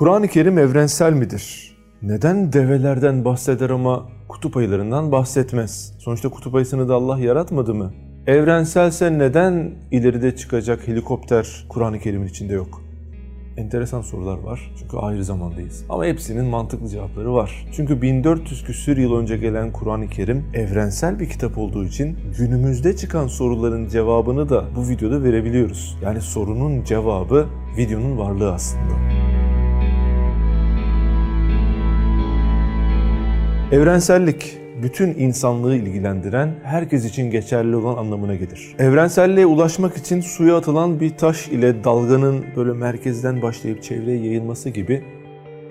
Kur'an-ı Kerim evrensel midir? Neden develerden bahseder ama kutup ayılarından bahsetmez? Sonuçta kutup ayısını da Allah yaratmadı mı? Evrenselse neden ileride çıkacak helikopter Kur'an-ı Kerim'in içinde yok? Enteresan sorular var çünkü ayrı zamandayız. Ama hepsinin mantıklı cevapları var. Çünkü 1400 küsür yıl önce gelen Kur'an-ı Kerim evrensel bir kitap olduğu için günümüzde çıkan soruların cevabını da bu videoda verebiliyoruz. Yani sorunun cevabı videonun varlığı aslında. Evrensellik bütün insanlığı ilgilendiren, herkes için geçerli olan anlamına gelir. Evrenselliğe ulaşmak için suya atılan bir taş ile dalganın böyle merkezden başlayıp çevreye yayılması gibi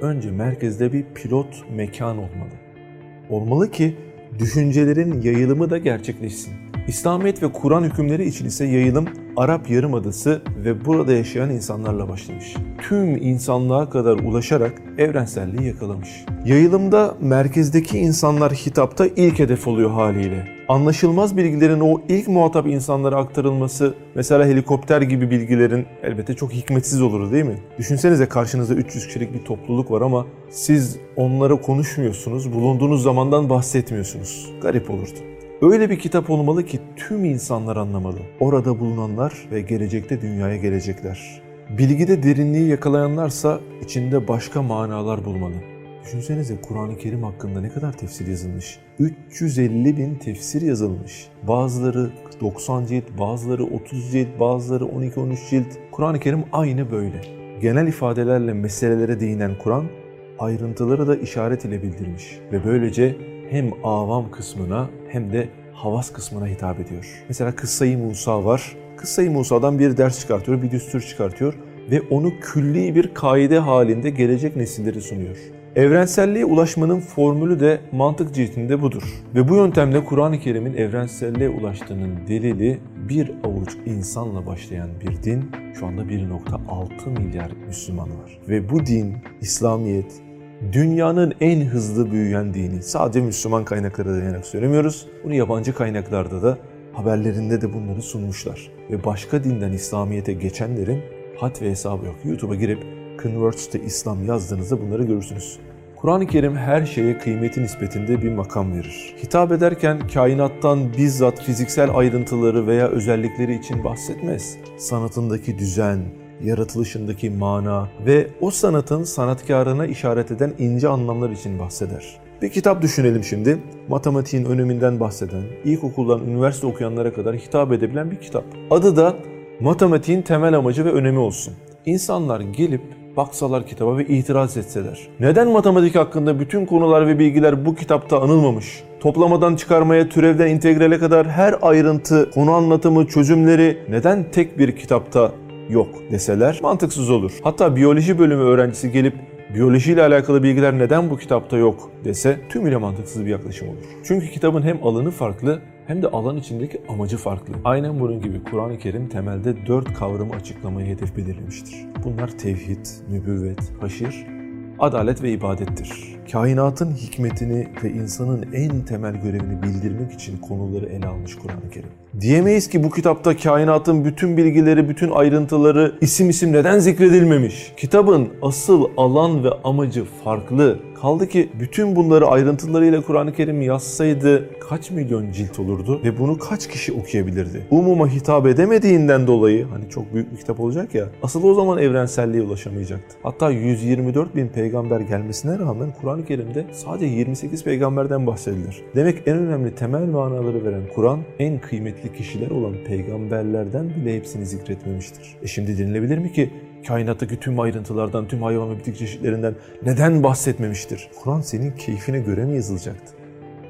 önce merkezde bir pilot mekan olmalı. Olmalı ki düşüncelerin yayılımı da gerçekleşsin. İslamiyet ve Kur'an hükümleri için ise yayılım Arap Yarımadası ve burada yaşayan insanlarla başlamış. Tüm insanlığa kadar ulaşarak evrenselliği yakalamış. Yayılımda merkezdeki insanlar hitapta ilk hedef oluyor haliyle. Anlaşılmaz bilgilerin o ilk muhatap insanlara aktarılması, mesela helikopter gibi bilgilerin elbette çok hikmetsiz olurdu değil mi? Düşünsenize karşınızda 300 kişilik bir topluluk var ama siz onlara konuşmuyorsunuz, bulunduğunuz zamandan bahsetmiyorsunuz. Garip olurdu. Öyle bir kitap olmalı ki tüm insanlar anlamalı. Orada bulunanlar ve gelecekte dünyaya gelecekler. Bilgide derinliği yakalayanlarsa içinde başka manalar bulmalı. Düşünsenize Kur'an-ı Kerim hakkında ne kadar tefsir yazılmış. 350 bin tefsir yazılmış. Bazıları 90 cilt, bazıları 30 cilt, bazıları 12-13 cilt. Kur'an-ı Kerim aynı böyle. Genel ifadelerle meselelere değinen Kur'an, ayrıntıları da işaret ile bildirmiş. Ve böylece hem avam kısmına hem de havas kısmına hitap ediyor. Mesela Kıssayı Musa var. Kıssayı Musa'dan bir ders çıkartıyor, bir düstur çıkartıyor ve onu külli bir kaide halinde gelecek nesilleri sunuyor. Evrenselliğe ulaşmanın formülü de mantık cihetinde budur. Ve bu yöntemle Kur'an-ı Kerim'in evrenselliğe ulaştığının delili bir avuç insanla başlayan bir din, şu anda 1.6 milyar Müslüman var. Ve bu din, İslamiyet, dünyanın en hızlı büyüyen dini. Sadece Müslüman kaynaklara dayanarak söylemiyoruz. Bunu yabancı kaynaklarda da haberlerinde de bunları sunmuşlar. Ve başka dinden İslamiyet'e geçenlerin hat ve hesabı yok. YouTube'a girip Converts to İslam yazdığınızda bunları görürsünüz. Kur'an-ı Kerim her şeye kıymeti nispetinde bir makam verir. Hitap ederken kainattan bizzat fiziksel ayrıntıları veya özellikleri için bahsetmez. Sanatındaki düzen, yaratılışındaki mana ve o sanatın sanatkarına işaret eden ince anlamlar için bahseder. Bir kitap düşünelim şimdi. Matematiğin öneminden bahseden, ilkokuldan üniversite okuyanlara kadar hitap edebilen bir kitap. Adı da Matematiğin temel amacı ve önemi olsun. İnsanlar gelip baksalar kitaba ve itiraz etseler. Neden matematik hakkında bütün konular ve bilgiler bu kitapta anılmamış? Toplamadan çıkarmaya, türevden integrale kadar her ayrıntı, konu anlatımı, çözümleri neden tek bir kitapta yok deseler mantıksız olur. Hatta biyoloji bölümü öğrencisi gelip biyolojiyle alakalı bilgiler neden bu kitapta yok dese tümüyle mantıksız bir yaklaşım olur. Çünkü kitabın hem alanı farklı hem de alan içindeki amacı farklı. Aynen bunun gibi Kur'an-ı Kerim temelde dört kavramı açıklamayı hedef belirlemiştir. Bunlar tevhid, nübüvvet, haşir, adalet ve ibadettir. Kainatın hikmetini ve insanın en temel görevini bildirmek için konuları ele almış Kur'an-ı Kerim. Diyemeyiz ki bu kitapta kainatın bütün bilgileri, bütün ayrıntıları isim isim neden zikredilmemiş? Kitabın asıl alan ve amacı farklı. Kaldı ki bütün bunları ayrıntılarıyla Kur'an-ı Kerim yazsaydı kaç milyon cilt olurdu ve bunu kaç kişi okuyabilirdi? Umuma hitap edemediğinden dolayı hani çok büyük bir kitap olacak ya asıl o zaman evrenselliğe ulaşamayacaktı. Hatta 124 bin peygamber gelmesine rağmen Kur'an-ı Kerim'de sadece 28 peygamberden bahsedilir. Demek en önemli temel manaları veren Kur'an en kıymetli kişiler olan peygamberlerden bile hepsini zikretmemiştir. E şimdi denilebilir mi ki kainattaki tüm ayrıntılardan, tüm hayvan ve bitki çeşitlerinden neden bahsetmemiştir? Kur'an senin keyfine göre mi yazılacaktı?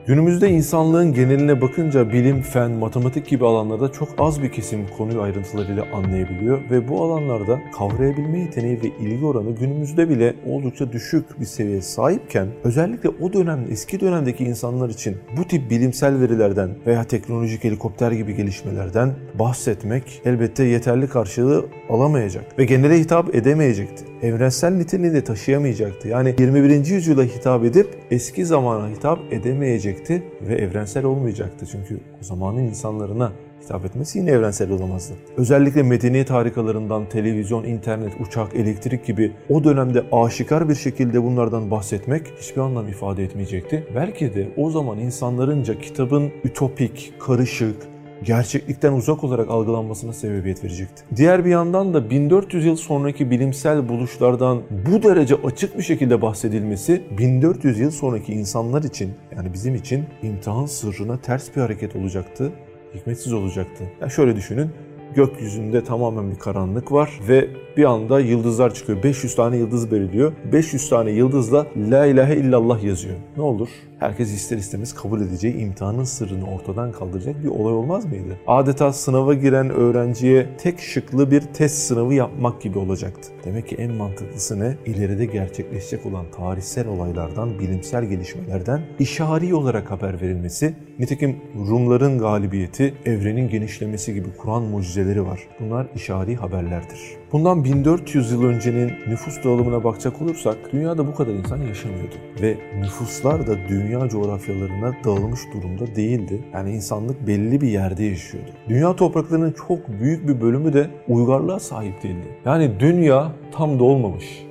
Günümüzde insanlığın geneline bakınca bilim, fen, matematik gibi alanlarda çok az bir kesim konuyu ayrıntılarıyla anlayabiliyor ve bu alanlarda kavrayabilme yeteneği ve ilgi oranı günümüzde bile oldukça düşük bir seviyeye sahipken özellikle o dönem eski dönemdeki insanlar için bu tip bilimsel verilerden veya teknolojik helikopter gibi gelişmelerden bahsetmek elbette yeterli karşılığı alamayacak ve genele hitap edemeyecekti. Evrensel niteliğini de taşıyamayacaktı. Yani 21. yüzyıla hitap edip eski zamana hitap edemeyecekti ve evrensel olmayacaktı. Çünkü o zamanın insanlarına hitap etmesi yine evrensel olamazdı. Özellikle medeniyet harikalarından televizyon, internet, uçak, elektrik gibi o dönemde aşikar bir şekilde bunlardan bahsetmek hiçbir anlam ifade etmeyecekti. Belki de o zaman insanlarınca kitabın ütopik, karışık, gerçeklikten uzak olarak algılanmasına sebebiyet verecekti. Diğer bir yandan da 1400 yıl sonraki bilimsel buluşlardan bu derece açık bir şekilde bahsedilmesi 1400 yıl sonraki insanlar için yani bizim için imtihan sırrına ters bir hareket olacaktı, hikmetsiz olacaktı. Ya şöyle düşünün, gökyüzünde tamamen bir karanlık var ve bir anda yıldızlar çıkıyor. 500 tane yıldız belirliyor. 500 tane yıldızla La ilahe illallah yazıyor. Ne olur? Herkes ister istemez kabul edeceği imtihanın sırrını ortadan kaldıracak bir olay olmaz mıydı? Adeta sınava giren öğrenciye tek şıklı bir test sınavı yapmak gibi olacaktı. Demek ki en mantıklısı ne? İleride gerçekleşecek olan tarihsel olaylardan, bilimsel gelişmelerden işari olarak haber verilmesi. Nitekim Rumların galibiyeti, evrenin genişlemesi gibi Kur'an mucizeleri var. Bunlar işari haberlerdir. Bundan 1400 yıl öncenin nüfus dağılımına bakacak olursak dünyada bu kadar insan yaşamıyordu. Ve nüfuslar da dünya coğrafyalarına dağılmış durumda değildi. Yani insanlık belli bir yerde yaşıyordu. Dünya topraklarının çok büyük bir bölümü de uygarlığa sahip değildi. Yani dünya tam dolmamış.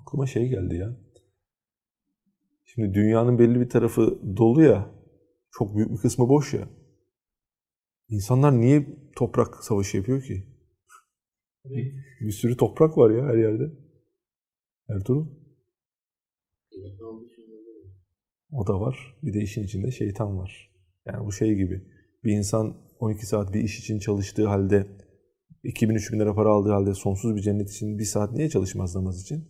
Aklıma şey geldi ya. Şimdi dünyanın belli bir tarafı dolu ya, çok büyük bir kısmı boş ya. İnsanlar niye toprak savaşı yapıyor ki? Bir sürü toprak var ya her yerde. Ertuğrul. O da var. Bir de işin içinde şeytan var. Yani bu şey gibi. Bir insan 12 saat bir iş için çalıştığı halde 2000-3000 lira para aldığı halde sonsuz bir cennet için bir saat niye çalışmaz namaz için?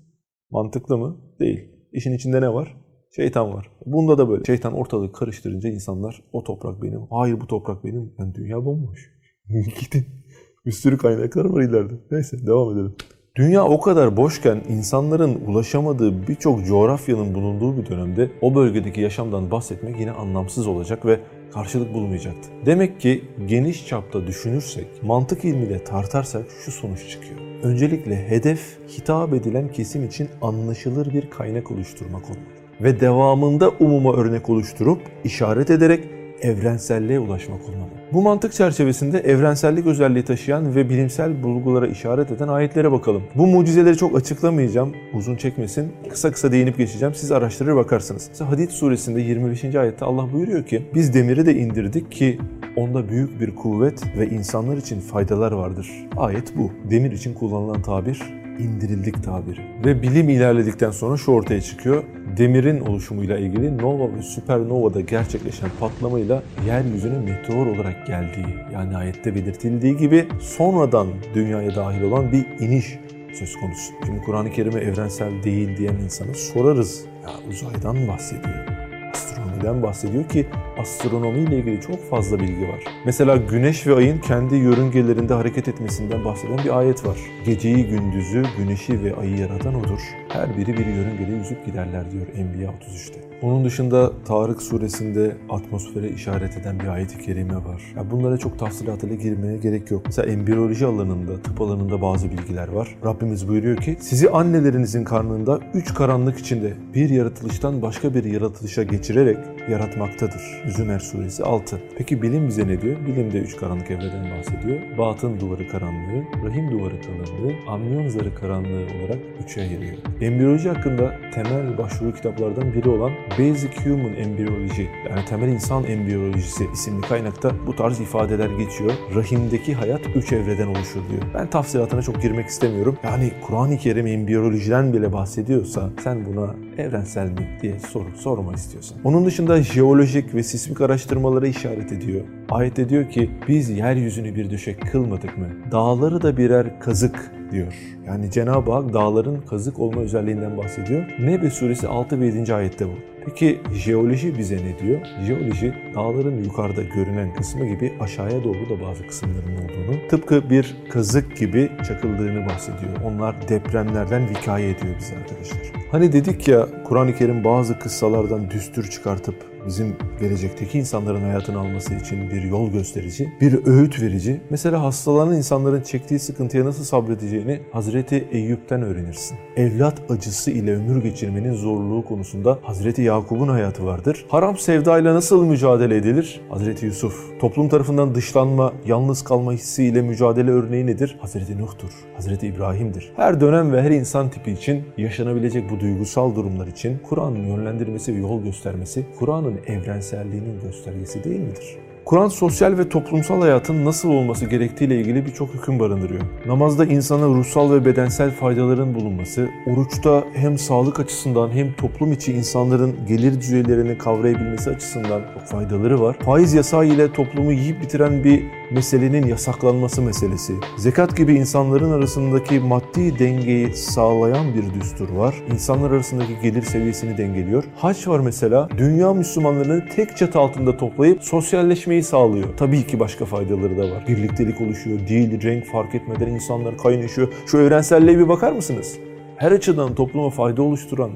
Mantıklı mı? Değil. İşin içinde ne var? Şeytan var. Bunda da böyle. Şeytan ortalığı karıştırınca insanlar o toprak benim. Hayır bu toprak benim. Yani dünya bomboş. Gidin. Bir sürü kaynaklar var ileride. Neyse devam edelim. Dünya o kadar boşken insanların ulaşamadığı birçok coğrafyanın bulunduğu bir dönemde o bölgedeki yaşamdan bahsetmek yine anlamsız olacak ve karşılık bulmayacaktı. Demek ki geniş çapta düşünürsek, mantık ilmiyle tartarsak şu sonuç çıkıyor. Öncelikle hedef hitap edilen kesim için anlaşılır bir kaynak oluşturmak olmalı. Ve devamında umuma örnek oluşturup işaret ederek evrenselliğe ulaşmak olmalı. Bu mantık çerçevesinde evrensellik özelliği taşıyan ve bilimsel bulgulara işaret eden ayetlere bakalım. Bu mucizeleri çok açıklamayacağım, uzun çekmesin. Kısa kısa değinip geçeceğim, siz araştırır bakarsınız. Mesela Hadid suresinde 25. ayette Allah buyuruyor ki, biz demiri de indirdik ki onda büyük bir kuvvet ve insanlar için faydalar vardır. Ayet bu. Demir için kullanılan tabir indirildik tabiri. Ve bilim ilerledikten sonra şu ortaya çıkıyor. Demirin oluşumuyla ilgili nova ve süpernovada gerçekleşen patlamayla yeryüzüne meteor olarak geldiği yani ayette belirtildiği gibi sonradan dünyaya dahil olan bir iniş söz konusu. Şimdi Kur'an-ı Kerim'e evrensel değil diyen insana sorarız. Ya uzaydan bahsediyor. Astronomiden bahsediyor ki astronomi ile ilgili çok fazla bilgi var. Mesela güneş ve ayın kendi yörüngelerinde hareket etmesinden bahseden bir ayet var. Geceyi, gündüzü, güneşi ve ayı yaratan odur. Her biri bir yörüngede yüzüp giderler diyor Enbiya 33'te. Onun dışında Tarık suresinde atmosfere işaret eden bir ayet-i kerime var. Ya bunlara çok tafsilatıyla girmeye gerek yok. Mesela embriyoloji alanında, tıp alanında bazı bilgiler var. Rabbimiz buyuruyor ki sizi annelerinizin karnında üç karanlık içinde bir yaratılıştan başka bir yaratılışa geçirerek yaratmaktadır. Zümer suresi 6. Peki bilim bize ne diyor? Bilim de üç karanlık evreden bahsediyor. Batın duvarı karanlığı, rahim duvarı karanlığı, amniyon zarı karanlığı olarak üçe ayırıyor. Embriyoloji hakkında temel başvuru kitaplardan biri olan Basic Human Embryology yani temel insan embriyolojisi isimli kaynakta bu tarz ifadeler geçiyor. Rahimdeki hayat üç evreden oluşur diyor. Ben tafsilatına çok girmek istemiyorum. Yani Kur'an-ı Kerim embriyolojiden bile bahsediyorsa sen buna evrensel mi diye soru sorma istiyorsan. Onun dışında jeolojik ve sismik araştırmalara işaret ediyor. Ayette diyor ki biz yeryüzünü bir düşek kılmadık mı? Dağları da birer kazık diyor. Yani Cenab-ı Hak dağların kazık olma özelliğinden bahsediyor. Nebe suresi 6 ve 7. ayette bu. Peki jeoloji bize ne diyor? Jeoloji dağların yukarıda görünen kısmı gibi aşağıya doğru da bazı kısımların olduğunu, tıpkı bir kazık gibi çakıldığını bahsediyor. Onlar depremlerden vikaye ediyor bize arkadaşlar. Hani dedik ya Kur'an-ı Kerim bazı kıssalardan düstur çıkartıp bizim gelecekteki insanların hayatını alması için bir yol gösterici, bir öğüt verici. Mesela hastalanan insanların çektiği sıkıntıya nasıl sabredeceğini Hazreti Eyüp'ten öğrenirsin. Evlat acısı ile ömür geçirmenin zorluğu konusunda Hazreti Yakup'un hayatı vardır. Haram sevdayla nasıl mücadele edilir? Hazreti Yusuf. Toplum tarafından dışlanma, yalnız kalma hissiyle mücadele örneği nedir? Hazreti Nuh'tur. Hazreti İbrahim'dir. Her dönem ve her insan tipi için yaşanabilecek bu duygusal durumlar için Kur'an'ın yönlendirmesi ve yol göstermesi Kur'an'ın evrenselliğinin göstergesi değil midir? Kur'an sosyal ve toplumsal hayatın nasıl olması gerektiğiyle ilgili birçok hüküm barındırıyor. Namazda insana ruhsal ve bedensel faydaların bulunması, oruçta hem sağlık açısından hem toplum içi insanların gelir düzeylerini kavrayabilmesi açısından faydaları var. Faiz yasağı ile toplumu yiyip bitiren bir meselenin yasaklanması meselesi. Zekat gibi insanların arasındaki maddi dengeyi sağlayan bir düstur var. İnsanlar arasındaki gelir seviyesini dengeliyor. Haç var mesela. Dünya Müslümanlarını tek çatı altında toplayıp sosyalleşmeyi sağlıyor. Tabii ki başka faydaları da var. Birliktelik oluşuyor. Dil, renk fark etmeden insanlar kaynaşıyor. Şu evrenselliğe bir bakar mısınız? Her açıdan topluma fayda oluşturan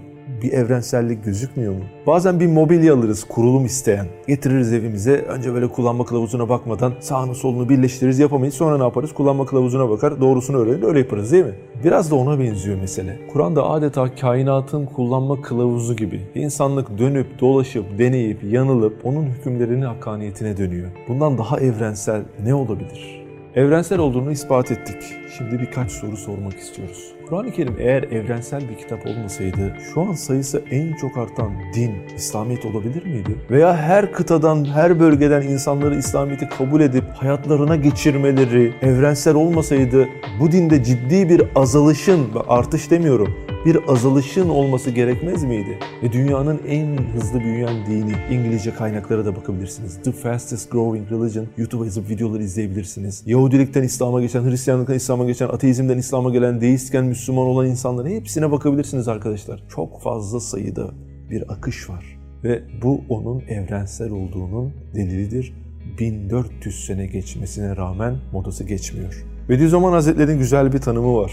bir evrensellik gözükmüyor mu? Bazen bir mobilya alırız kurulum isteyen. Getiririz evimize. Önce böyle kullanma kılavuzuna bakmadan sağını solunu birleştiririz yapamayız. Sonra ne yaparız? Kullanma kılavuzuna bakar. Doğrusunu öğrenir. Öyle yaparız değil mi? Biraz da ona benziyor mesele. Kur'an'da adeta kainatın kullanma kılavuzu gibi. İnsanlık dönüp dolaşıp deneyip yanılıp onun hükümlerini hakkaniyetine dönüyor. Bundan daha evrensel ne olabilir? Evrensel olduğunu ispat ettik. Şimdi birkaç soru sormak istiyoruz. Kur'an-ı Kerim eğer evrensel bir kitap olmasaydı şu an sayısı en çok artan din, İslamiyet olabilir miydi? Veya her kıtadan, her bölgeden insanları İslamiyet'i kabul edip hayatlarına geçirmeleri evrensel olmasaydı bu dinde ciddi bir azalışın ve artış demiyorum bir azalışın olması gerekmez miydi? Ve dünyanın en hızlı büyüyen dini, İngilizce kaynaklara da bakabilirsiniz. The fastest growing religion, YouTube'a yazıp videoları izleyebilirsiniz. Yahudilikten İslam'a geçen, Hristiyanlıktan İslam'a geçen, ateizmden İslam'a gelen, deistken Müslüman olan insanların hepsine bakabilirsiniz arkadaşlar. Çok fazla sayıda bir akış var. Ve bu onun evrensel olduğunun delilidir. 1400 sene geçmesine rağmen modası geçmiyor. Bediüzzaman Hazretleri'nin güzel bir tanımı var.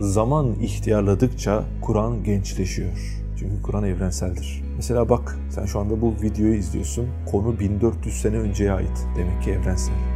Zaman ihtiyarladıkça Kur'an gençleşiyor. Çünkü Kur'an evrenseldir. Mesela bak sen şu anda bu videoyu izliyorsun. Konu 1400 sene önceye ait. Demek ki evrensel.